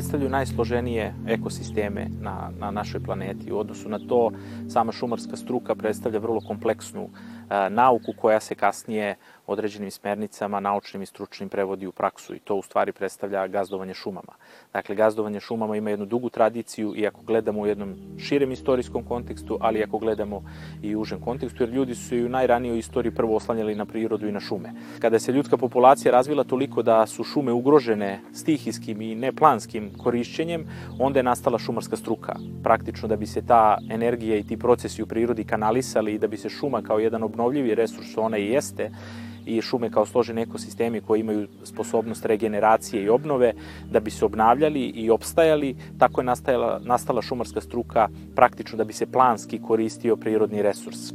Predstavljaju najsloženije ekosisteme na, na našoj planeti. U odnosu na to, sama šumarska struka predstavlja vrlo kompleksnu nauku koja se kasnije određenim smernicama, naučnim i stručnim prevodi u praksu i to u stvari predstavlja gazdovanje šumama. Dakle, gazdovanje šumama ima jednu dugu tradiciju i ako gledamo u jednom širem istorijskom kontekstu, ali ako gledamo i u užem kontekstu, jer ljudi su i u najranijoj istoriji prvo oslanjali na prirodu i na šume. Kada se ljudska populacija razvila toliko da su šume ugrožene stihijskim i neplanskim korišćenjem, onda je nastala šumarska struka. Praktično da bi se ta energija i ti procesi u prirodi kanalisali i da bi se šuma kao jedan obnovljivi resurs, ona i jeste, i šume kao složeni ekosistemi koji imaju sposobnost regeneracije i obnove da bi se obnavljali i opstajali, tako je nastajala, nastala šumarska struka praktično da bi se planski koristio prirodni resurs.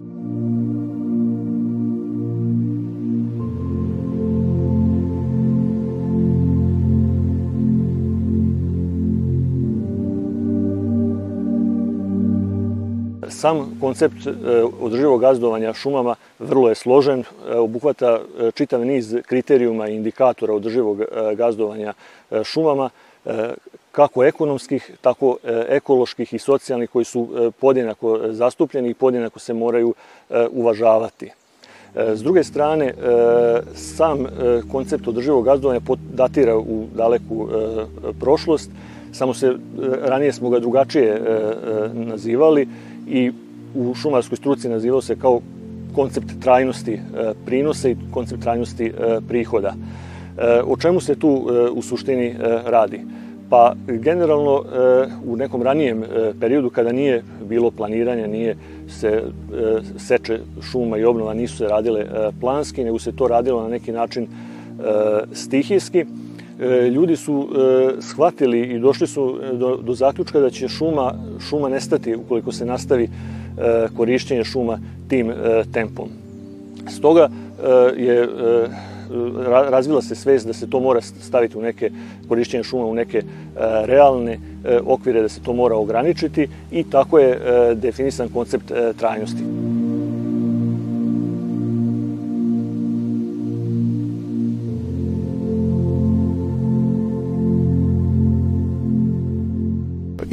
Sam koncept e, održivog gazdovanja šumama vrlo je složen, e, obuhvata e, čitav niz kriterijuma i indikatora održivog gazdovanja šumama, kako ekonomskih, tako ekoloških i socijalnih koji su podjednako zastupljeni i podjednako se moraju uvažavati. S druge strane, sam koncept održivog gazdovanja datira u daleku prošlost, samo se ranije smo ga drugačije nazivali i u šumarskoj struci nazivao se kao koncept trajnosti e, prinosa i koncept trajnosti e, prihoda. E, o čemu se tu u suštini radi? Pa generalno u nekom ranijem periodu kada nije bilo planiranja, nije se seče šuma i obnova nisu se radile planski, nego se to radilo na neki način stihijski, ljudi su e, shvatili i došli su e, do, do zaključka da će šuma, šuma nestati ukoliko se nastavi korišćenje šuma tim tempom. Stoga je razvila se svest da se to mora staviti u neke korišćenje šuma u neke realne okvire, da se to mora ograničiti i tako je definisan koncept trajnosti.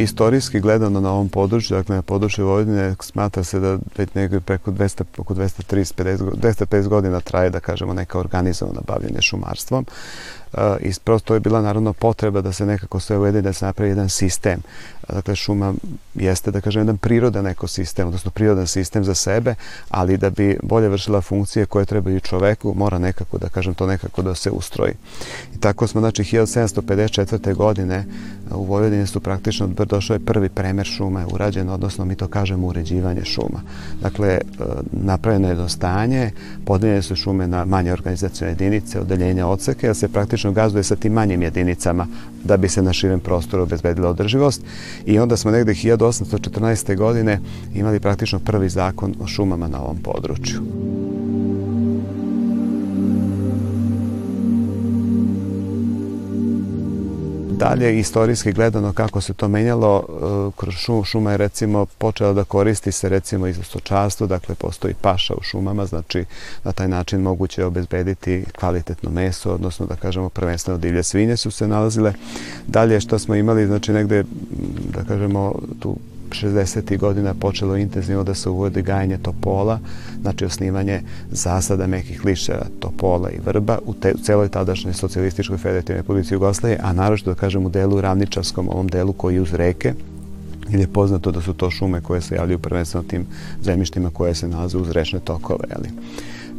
Istorijski gledano na ovom području, dakle na području Vojvodine, smatra se da već negdje preko 200, oko 230, 250 godina traje, da kažemo, neka organizovana bavljenje šumarstvom. Uh, I prosto je bila naravno potreba da se nekako sve uvede da se napravi jedan sistem. Dakle, šuma jeste, da kažem, jedan prirodan ekosistem, odnosno prirodan sistem za sebe, ali da bi bolje vršila funkcije koje trebaju čoveku, mora nekako, da kažem, to nekako da se ustroji. I tako smo, znači, 1754. godine u Vojvodini su praktično došao je prvi premer šuma urađen, odnosno mi to kažemo uređivanje šuma. Dakle, napravljeno je dostanje, podeljene su šume na manje organizacijone jedinice, odeljenja odseke, da se praktično gazduje sa tim manjim jedinicama da bi se na širem prostoru obezbedila održivost i onda smo negde 1814. godine imali praktično prvi zakon o šumama na ovom području. Dalje istorijski gledano kako se to menjalo e, šuma je recimo počela da koristi se recimo i za dakle postoji paša u šumama, znači na taj način moguće je obezbediti kvalitetno meso, odnosno da kažemo prvenstveno divlje svinje su se nalazile. Dalje što smo imali, znači negde da kažemo tu 60. godina počelo intenzivno da se uvodi gajanje topola, znači osnivanje zasada mekih liševa topola i vrba u, te, u celoj tadašnjoj socijalističkoj federativnoj republici Jugoslavije, a naročito da kažem u delu ravničarskom, ovom delu koji uz reke, ili je poznato da su to šume koje se javljaju prvenstveno tim zemljištima koje se nalaze uz rečne tokove. Ali.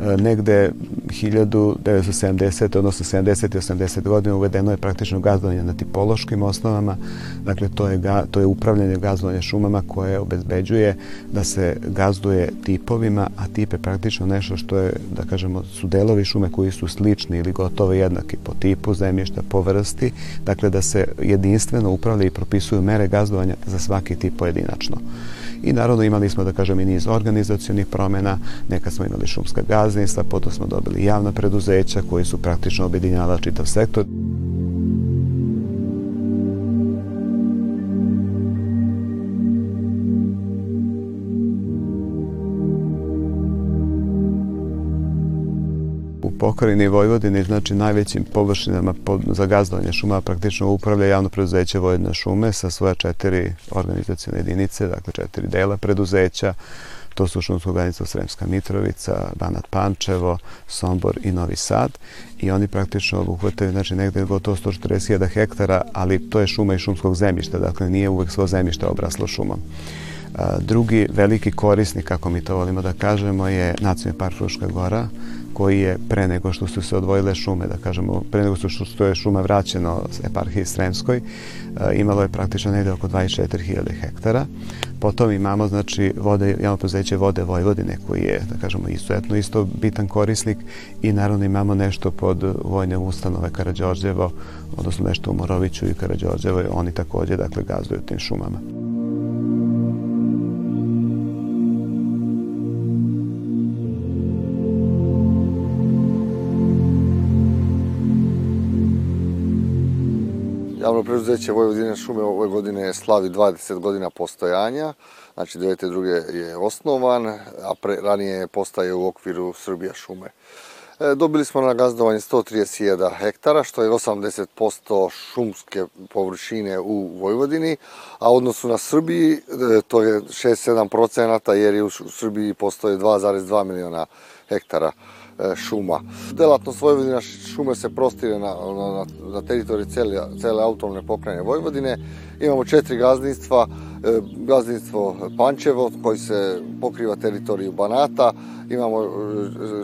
E, negde 1970. odnosno 70. i 80. godine uvedeno je praktično gazdovanje na tipološkim osnovama. Dakle, to je, ga, to je upravljanje gazdovanja šumama koje obezbeđuje da se gazduje tipovima, a tip je praktično nešto što je, da kažemo, su delovi šume koji su slični ili gotovo jednaki po tipu zemljišta, po vrsti. Dakle, da se jedinstveno upravlja i propisuju mere gazdovanja za svaki tip pojedinačno. I naravno imali smo, da kažem, i niz organizacijonih promjena, nekad smo imali šumska gazdinstva, potom smo dobili javna preduzeća koji su praktično objedinjala čitav sektor. Pokrajini Vojvodini, znači najvećim površinama za gazdovanje šuma praktično upravlja javno preduzeće Vojvodina šume sa svoja četiri organizacijone jedinice, dakle četiri dela preduzeća, To su šumsko organizacija Sremska Mitrovica, Banat Pančevo, Sombor i Novi Sad. I oni praktično obuhvataju znači negde gotovo 140.000 hektara, ali to je šuma i šumskog zemljišta, dakle nije uvek svo zemljište obraslo šumom. Drugi veliki korisnik, kako mi to volimo da kažemo, je Nacionalni park Fruška Gora, koji je pre nego što su se odvojile šume, da kažemo, pre nego što je šuma vraćeno eparhiji Sremskoj, imalo je praktično negde oko 24.000 hektara. Potom imamo, znači, vode, javno preduzeće Vode Vojvodine, koji je, da kažemo, istojetno isto bitan korisnik i naravno imamo nešto pod vojne ustanove Karadžorđevo, odnosno nešto u Moroviću i Karadžorđevo, oni takođe, dakle, gazduju tim šumama. Preduzeće Vojvodine šume ove godine slavi 20 godina postojanja, znači 92. je osnovan, a pre, ranije postaje u okviru Srbija šume. E, dobili smo na gazdovanje 131 hektara, što je 80% šumske površine u Vojvodini, a odnosu na Srbiji e, to je 6-7 procenata, jer je u Srbiji postoje 2,2 miliona hektara šuma. Delatnost Vojvodina šume se prostire na, na, na teritoriji cele, cele autonomne pokrajine Vojvodine. Imamo četiri gazdinstva, e, gazdinstvo Pančevo koji se pokriva teritoriju Banata, imamo e,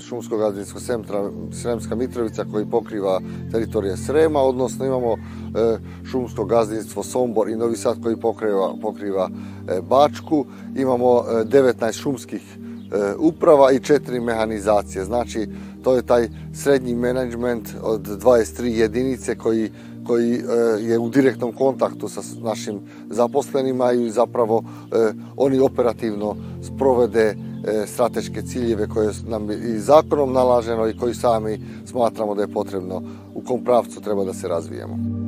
šumsko gazdinstvo Sremska Mitrovica koji pokriva teritorije Srema, odnosno imamo šumsko gazdinstvo Sombor i Novi Sad koji pokriva, pokriva Bačku, imamo 19 šumskih E, uprava i četiri mehanizacije. Znači, to je taj srednji menadžment od 23 jedinice koji koji e, je u direktnom kontaktu sa našim zaposlenima i zapravo e, oni operativno sprovede strateške ciljeve koje nam i zakonom nalaženo i koji sami smatramo da je potrebno u kom pravcu treba da se razvijemo.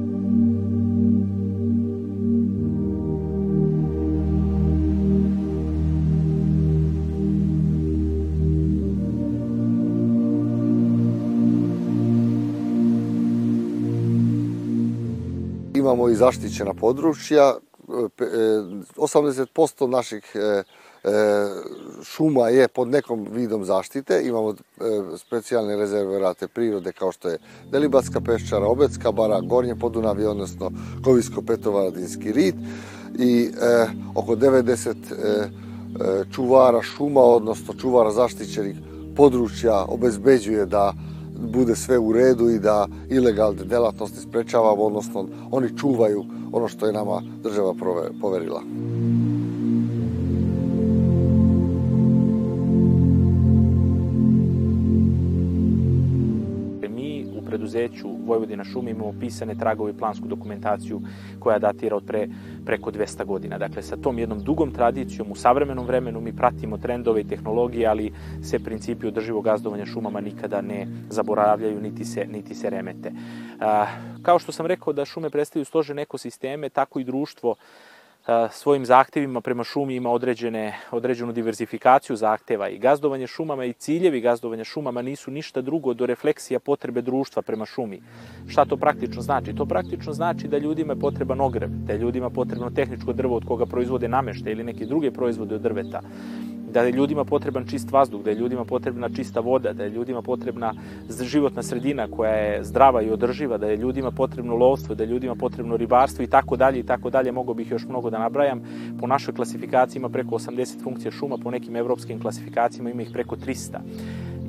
Imamo i zaštićena područja. 80% e, naših e, e, šuma je pod nekom vidom zaštite. Imamo specijalne rezerverate prirode kao što je Delibatska peščara, Obecka bara, Gornje Podunavije, odnosno Kovisko-Petrovaradinski rit i oko 90 čuvara šuma, odnosno čuvara zaštićenih područja obezbeđuje da bude sve u redu i da ilegalne delatnosti sprečavamo, odnosno oni čuvaju ono što je nama država poverila. Preduzeću Vojvodina šume imamo pisane tragove i plansku dokumentaciju koja datira od pre, preko 200 godina. Dakle, sa tom jednom dugom tradicijom u savremenom vremenu mi pratimo trendove i tehnologije, ali se principi održivog gazdovanja šumama nikada ne zaboravljaju, niti se, niti se remete. Kao što sam rekao da šume predstavljaju složene ekosisteme, tako i društvo svojim zahtevima prema šumi ima određene, određenu diverzifikaciju zahteva i gazdovanje šumama i ciljevi gazdovanja šumama nisu ništa drugo do refleksija potrebe društva prema šumi. Šta to praktično znači? To praktično znači da ljudima je potreban ogrev, da je ljudima potrebno tehničko drvo od koga proizvode namešte ili neke druge proizvode od drveta, da je ljudima potreban čist vazduh, da je ljudima potrebna čista voda, da je ljudima potrebna životna sredina koja je zdrava i održiva, da je ljudima potrebno lovstvo, da je ljudima potrebno ribarstvo i tako dalje i tako dalje. Mogu bih još mnogo da nabrajam. Po našoj klasifikaciji ima preko 80 funkcija šuma, po nekim evropskim klasifikacijama ima ih preko 300.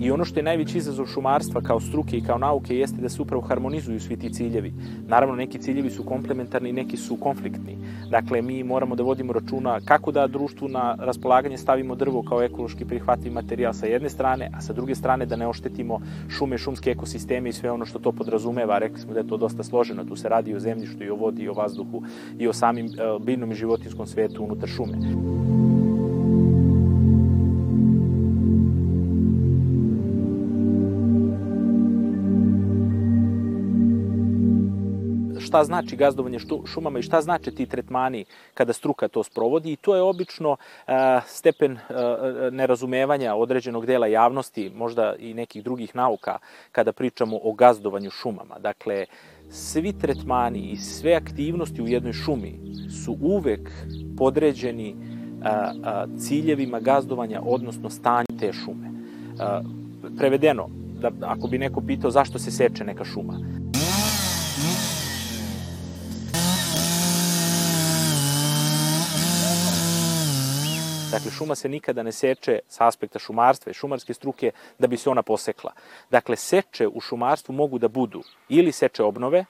I ono što je najveći izazov šumarstva kao struke i kao nauke jeste da se upravo harmonizuju svi ti ciljevi. Naravno, neki ciljevi su komplementarni neki su konfliktni. Dakle, mi moramo da vodimo računa kako da društvu na raspolaganje stavimo drvo kao ekološki prihvatljiv materijal sa jedne strane, a sa druge strane da ne oštetimo šume, šumske ekosisteme i sve ono što to podrazumeva. Rekli smo da je to dosta složeno. Tu se radi o zemljištu, i o vodi, i o vazduhu, i o samim e, biljnom i životinskom svetu unutar šume. Šta znači gazdovanje šumama i šta znače ti tretmani kada struka to sprovodi i to je obično stepen nerazumevanja određenog dela javnosti, možda i nekih drugih nauka kada pričamo o gazdovanju šumama. Dakle, svi tretmani i sve aktivnosti u jednoj šumi su uvek podređeni ciljevima gazdovanja, odnosno stanju te šume. Prevedeno, da, ako bi neko pitao zašto se seče neka šuma. Dakle, šuma se nikada ne seče sa aspekta šumarstva i šumarske struke da bi se ona posekla. Dakle, seče u šumarstvu mogu da budu ili seče obnove,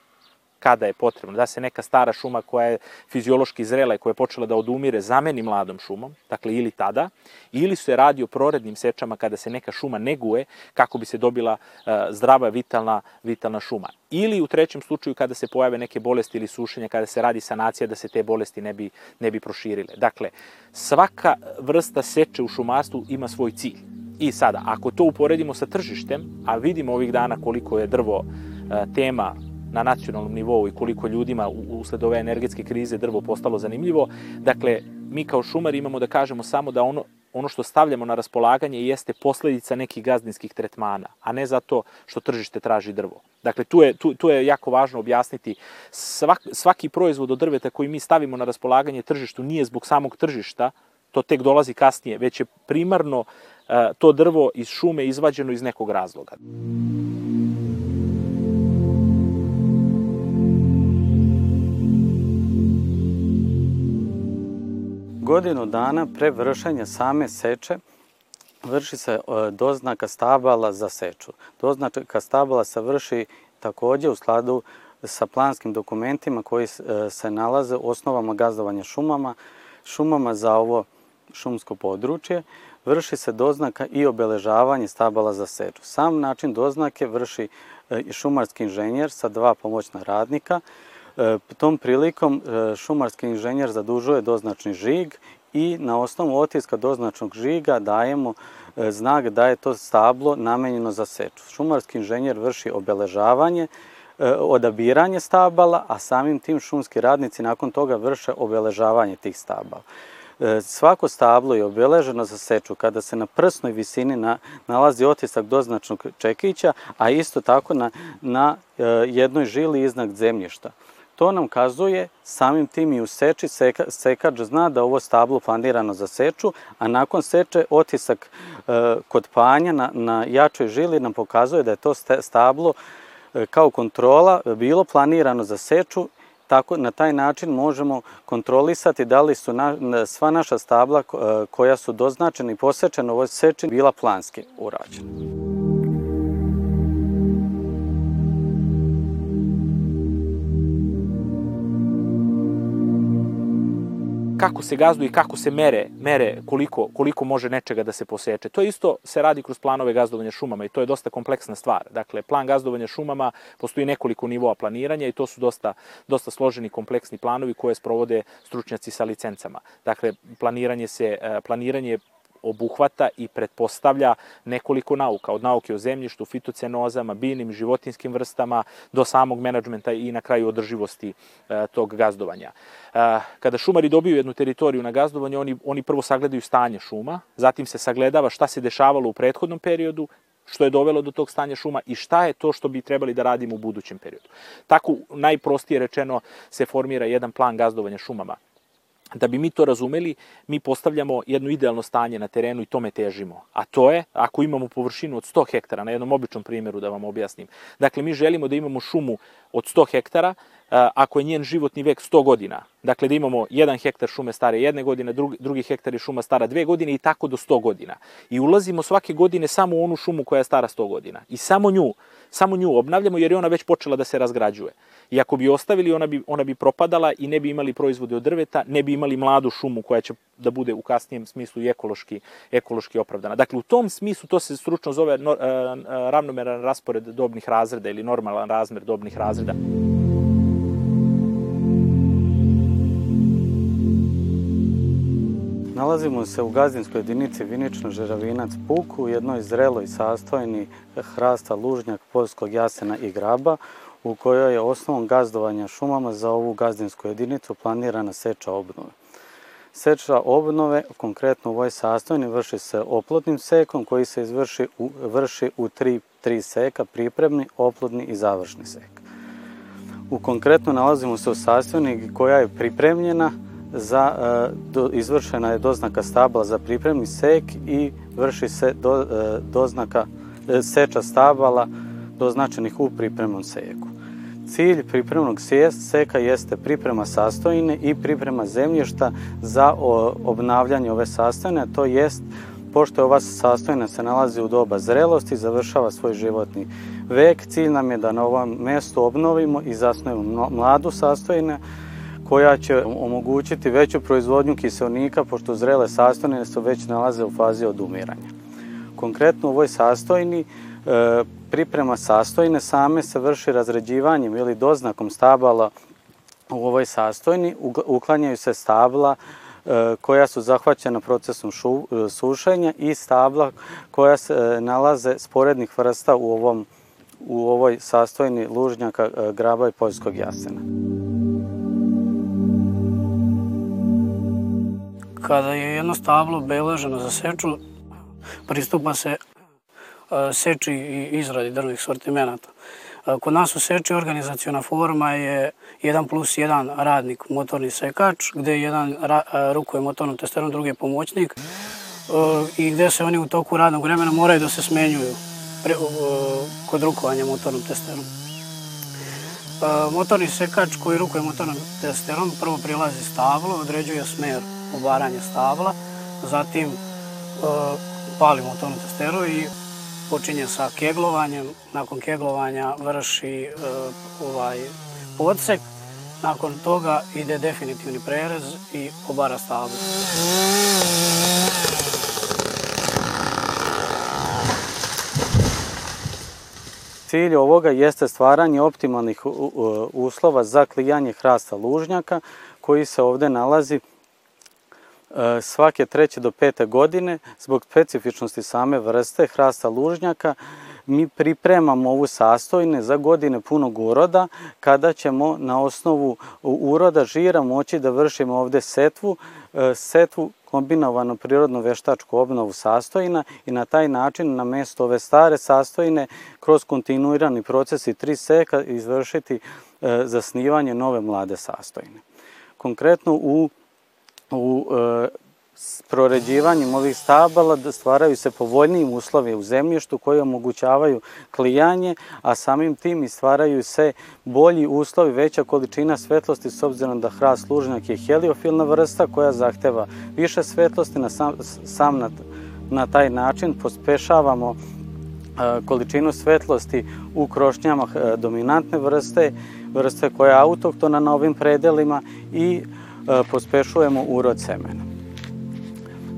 kada je potrebno, da se neka stara šuma koja je fiziološki zrela i koja je počela da odumire zameni mladom šumom, dakle ili tada, ili se radi o prorednim sečama kada se neka šuma neguje kako bi se dobila uh, zdrava, vitalna, vitalna šuma. Ili u trećem slučaju kada se pojave neke bolesti ili sušenja, kada se radi sanacija da se te bolesti ne bi, ne bi proširile. Dakle, svaka vrsta seče u šumarstvu ima svoj cilj. I sada, ako to uporedimo sa tržištem, a vidimo ovih dana koliko je drvo uh, tema na nacionalnom nivou i koliko ljudima usled ove energetske krize drvo postalo zanimljivo. Dakle, mi kao šumari imamo da kažemo samo da ono, ono što stavljamo na raspolaganje jeste posledica nekih gazdinskih tretmana, a ne zato što tržište traži drvo. Dakle, tu je, tu, tu je jako važno objasniti svak, svaki proizvod od drveta koji mi stavimo na raspolaganje tržištu nije zbog samog tržišta, to tek dolazi kasnije, već je primarno uh, to drvo iz šume izvađeno iz nekog razloga. Godinu dana pre vršenja same seče vrši se e, doznaka stabala za seču. Doznaka stabala se vrši takođe u skladu sa planskim dokumentima koji e, se nalaze u osnovama gazdovanja šumama, šumama za ovo šumsko područje, vrši se doznaka i obeležavanje stabala za seču. Sam način doznake vrši e, šumarski inženjer sa dva pomoćna radnika, tom prilikom e, šumarski inženjer zadužuje doznačni žig i na osnovu otiska doznačnog žiga dajemo e, znak da je to stablo namenjeno za seču. Šumarski inženjer vrši obeležavanje, odabiranje stabala, a samim tim šumski radnici nakon toga vrše obeležavanje tih stabala. Svako stablo je obeleženo za seču kada se na prsnoj visini na, nalazi otisak doznačnog čekića, a isto tako na, na jednoj žili iznad zemljišta. To nam kazuje samim tim i u seči seka, sekač zna da ovo stablo planirano za seču, a nakon seče otisak e, kod panja na, jačoj žili nam pokazuje da je to stablo e, kao kontrola bilo planirano za seču tako na taj način možemo kontrolisati da li su sva naša stabla e, koja su doznačena i posečena u ovoj seči bila planski urađena. Kako se gazduje i kako se mere, mere koliko, koliko može nečega da se poseče. To isto se radi kroz planove gazdovanja šumama i to je dosta kompleksna stvar. Dakle, plan gazdovanja šumama postoji nekoliko nivoa planiranja i to su dosta, dosta složeni kompleksni planovi koje sprovode stručnjaci sa licencama. Dakle, planiranje, se, e, planiranje obuhvata i pretpostavlja nekoliko nauka, od nauke o zemljištu, fitocenozama, biljnim, životinskim vrstama, do samog menadžmenta i na kraju održivosti e, tog gazdovanja. E, kada šumari dobiju jednu teritoriju na gazdovanje, oni, oni prvo sagledaju stanje šuma, zatim se sagledava šta se dešavalo u prethodnom periodu, što je dovelo do tog stanja šuma i šta je to što bi trebali da radimo u budućem periodu. Tako, najprostije rečeno, se formira jedan plan gazdovanja šumama. Da bi mi to razumeli, mi postavljamo jedno idealno stanje na terenu i tome težimo. A to je, ako imamo površinu od 100 hektara, na jednom običnom primjeru da vam objasnim. Dakle, mi želimo da imamo šumu od 100 hektara, ako je njen životni vek 100 godina. Dakle, da imamo jedan hektar šume stare jedne godine, drugi, drugi hektar je šuma stara dve godine i tako do 100 godina. I ulazimo svake godine samo u onu šumu koja je stara 100 godina. I samo nju, samo nju obnavljamo jer je ona već počela da se razgrađuje. I ako bi ostavili, ona bi, ona bi propadala i ne bi imali proizvode od drveta, ne bi imali mladu šumu koja će da bude u kasnijem smislu i ekološki, ekološki opravdana. Dakle, u tom smislu to se stručno zove no, uh, ravnomeran raspored dobnih razreda ili normalan razmer dobnih razreda. Nalazimo se u gazdinskoj jedinici Vinično Žeravinac Puk u jednoj zreloj sastojni hrasta lužnjak, polskog jasena i graba u kojoj je osnovom gazdovanja šumama za ovu gazdinsku jedinicu planirana seča obnove. Seča obnove, konkretno u ovoj sastojni, vrši se oplodnim sekom koji se izvrši u, vrši u tri, tri seka, pripremni, oplodni i završni sek. U konkretno nalazimo se u sastojni koja je pripremljena za, e, do, izvršena je doznaka stabla za pripremni sek i vrši se do, e, doznaka e, seča stabala doznačenih u pripremnom seku. Cilj pripremnog seka jeste priprema sastojine i priprema zemljišta za obnavljanje ove sastojine, to jest pošto je ova sastojina se nalazi u doba zrelosti, završava svoj životni vek, cilj nam je da na ovom mestu obnovimo i zasnujemo mladu sastojine koja će omogućiti veću proizvodnju kiselnika, pošto zrele sastojine se već nalaze u fazi odumiranja. Konkretno u ovoj sastojini e, priprema sastojine same se vrši razređivanjem ili doznakom stabala u ovoj sastojni, uklanjaju se stabla e, koja su zahvaćena procesom šu, e, sušenja i stabla koja se nalaze sporednih vrsta u, ovom, u ovoj sastojni lužnjaka, graba i poljskog jasena. Kada je jedno stablo beleženo za seču, pristupa se e, seči i izradi drvnih sortimenata. E, kod nas u seči organizacijona forma je 1 plus 1 radnik, motorni sekač, gde jedan e, rukuje motornom testerom, drugi je pomoćnik i gde se oni u toku radnog vremena moraju da se smenjuju kod rukovanja motornom testerom. Motorni sekač koji rukuje motornom testerom prvo prilazi stablo, određuje smer obaranje stabla, zatim e, palimo tonu testeru i počinje sa keglovanjem, nakon keglovanja vrši e, ovaj podsek, nakon toga ide definitivni prerez i obara stablo. Cilj ovoga jeste stvaranje optimalnih uslova za klijanje hrasta lužnjaka koji se ovde nalazi svake treće do pete godine zbog specifičnosti same vrste hrasta lužnjaka mi pripremamo ovu sastojne za godine punog uroda kada ćemo na osnovu uroda žira moći da vršimo ovde setvu, e, setvu kombinovano prirodno veštačku obnovu sastojina i na taj način na mesto ove stare sastojine kroz kontinuirani proces i tri seka izvršiti e, zasnivanje nove mlade sastojine. Konkretno u u e, proređivanjem ovih stabala da stvaraju se povoljnijim uslovi u zemljištu koji omogućavaju klijanje, a samim tim i stvaraju se bolji uslovi, veća količina svetlosti s obzirom da hrast lužnjak je heliofilna vrsta koja zahteva više svetlosti, na sam, sam na, na taj način pospešavamo e, količinu svetlosti u krošnjama dominantne vrste, vrste koja je autoktona na ovim predelima i E, pospešujemo urod semena.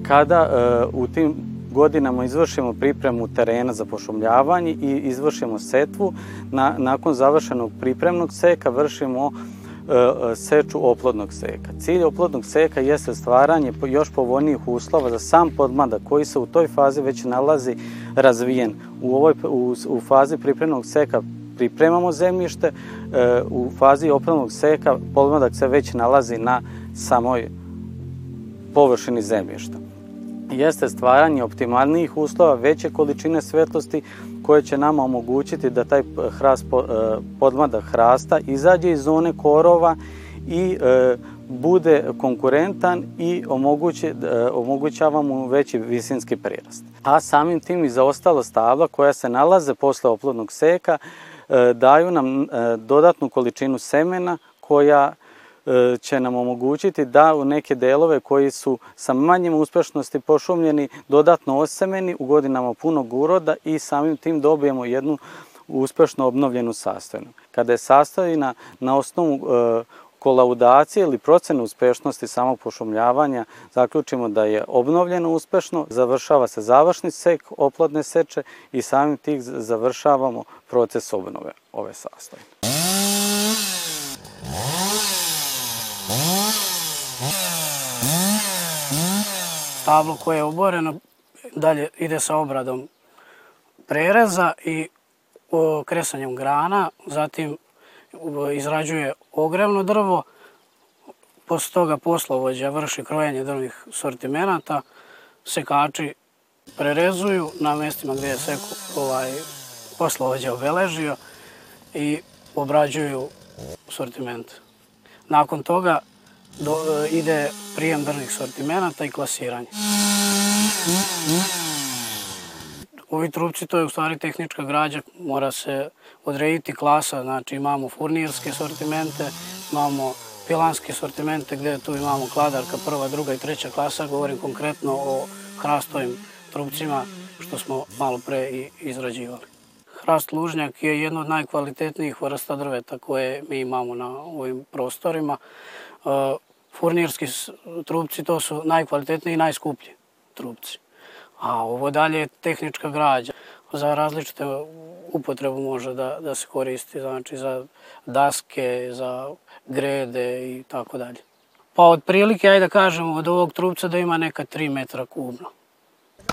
Kada e, u tim godinama izvršimo pripremu terena za pošumljavanje i izvršimo setvu, na, nakon završenog pripremnog seka vršimo e, seču oplodnog seka. Cilj oplodnog seka jeste stvaranje još povoljnijih uslova za sam podmladak koji se u toj fazi već nalazi razvijen. U, ovoj, u, u fazi pripremnog seka pripremamo zemljište, e, u fazi opravnog seka podmladak se već nalazi na samoj površini zemljišta. Jeste stvaranje optimalnijih uslova, veće količine svetlosti koje će nama omogućiti da taj hrast, e, podmladak hrasta izađe iz zone korova i e, bude konkurentan i omogući, omogućava mu veći visinski prirast. A samim tim i za ostala stabla koja se nalaze posle oplodnog seka daju nam e, dodatnu količinu semena koja e, će nam omogućiti da u neke delove koji su sa manjim uspešnosti pošumljeni dodatno osemeni u godinama punog uroda i samim tim dobijemo jednu uspešno obnovljenu sastojinu. Kada je sastojina na osnovu kolaudacije ili procene uspešnosti samog pošumljavanja zaključimo da je obnovljeno uspešno, završava se završni sek oplodne seče i samim tih završavamo proces obnove ove sastojne. Stablo koje je oboreno dalje ide sa obradom prereza i kresanjem grana, zatim izrađuje ogrevno drvo, posle toga poslovođa vrši krojenje drvnih sortimenata, sekači prerezuju na mestima gde je seku, ovaj, poslovođa obeležio i obrađuju sortiment. Nakon toga do, ide prijem drvnih sortimenata i klasiranje. Ovi trupci to je u stvari tehnička građa, mora se odrediti klasa, znači imamo furnirske sortimente, imamo pilanske sortimente gde tu imamo kladarka prva, druga i treća klasa, govorim konkretno o hrastovim trupcima što smo malo pre i izrađivali. Hrast lužnjak je jedno od najkvalitetnijih vrsta drveta koje mi imamo na ovim prostorima. E, furnirski trupci to su najkvalitetniji i najskuplji trupci. A ovo dalje je tehnička građa. Za različite upotrebu može da, da se koristi, znači za daske, za grede i tako dalje. Pa otprilike, ajde da kažemo, od ovog trupca da ima neka 3 metra kubno.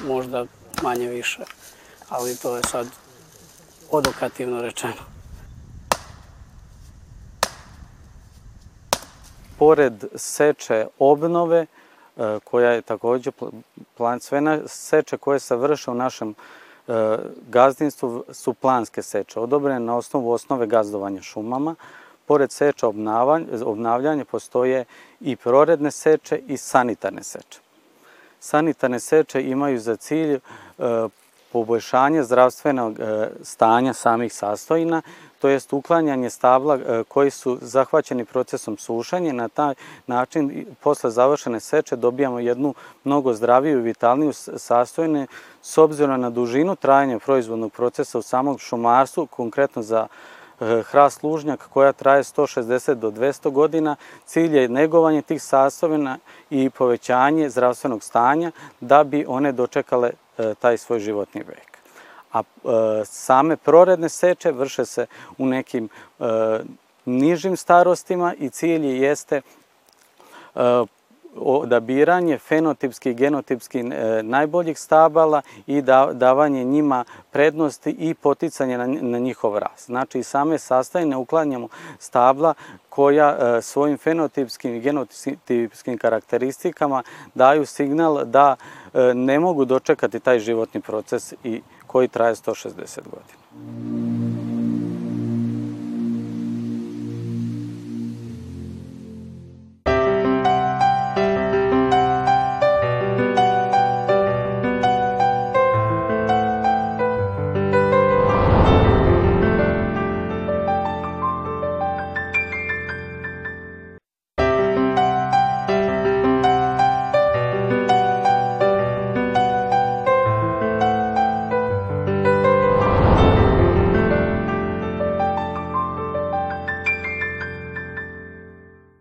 Možda manje više, ali to je sad odokativno rečeno. Pored seče obnove, koja je takođe plan, sve seče koje se vrše u našem e, gazdinstvu su planske seče, odobrene na osnovu osnove gazdovanja šumama. Pored seča obnavljanja postoje i proredne seče i sanitarne seče. Sanitarne seče imaju za cilj e, poboljšanje zdravstvenog e, stanja samih sastojina, to jest uklanjanje stabla e, koji su zahvaćeni procesom sušenja. Na taj način, posle završene seče, dobijamo jednu mnogo zdraviju i vitalniju sastojine s obzirom na dužinu trajanja proizvodnog procesa u samog šumarstvu, konkretno za E, hrast lužnjak koja traje 160 do 200 godina. Cilj je negovanje tih sastojina i povećanje zdravstvenog stanja da bi one dočekale e, taj svoj životni vek. A e, same proredne seče vrše se u nekim nižim starostima i cilj jeste odabiranje fenotipski i genotipski e, najboljih stabala i davanje njima prednosti i poticanje na, njihov rast. Znači same sastajne uklanjamo stabla koja e, svojim fenotipskim i genotipskim karakteristikama daju signal da e, ne mogu dočekati taj životni proces i koji traje 160 godina.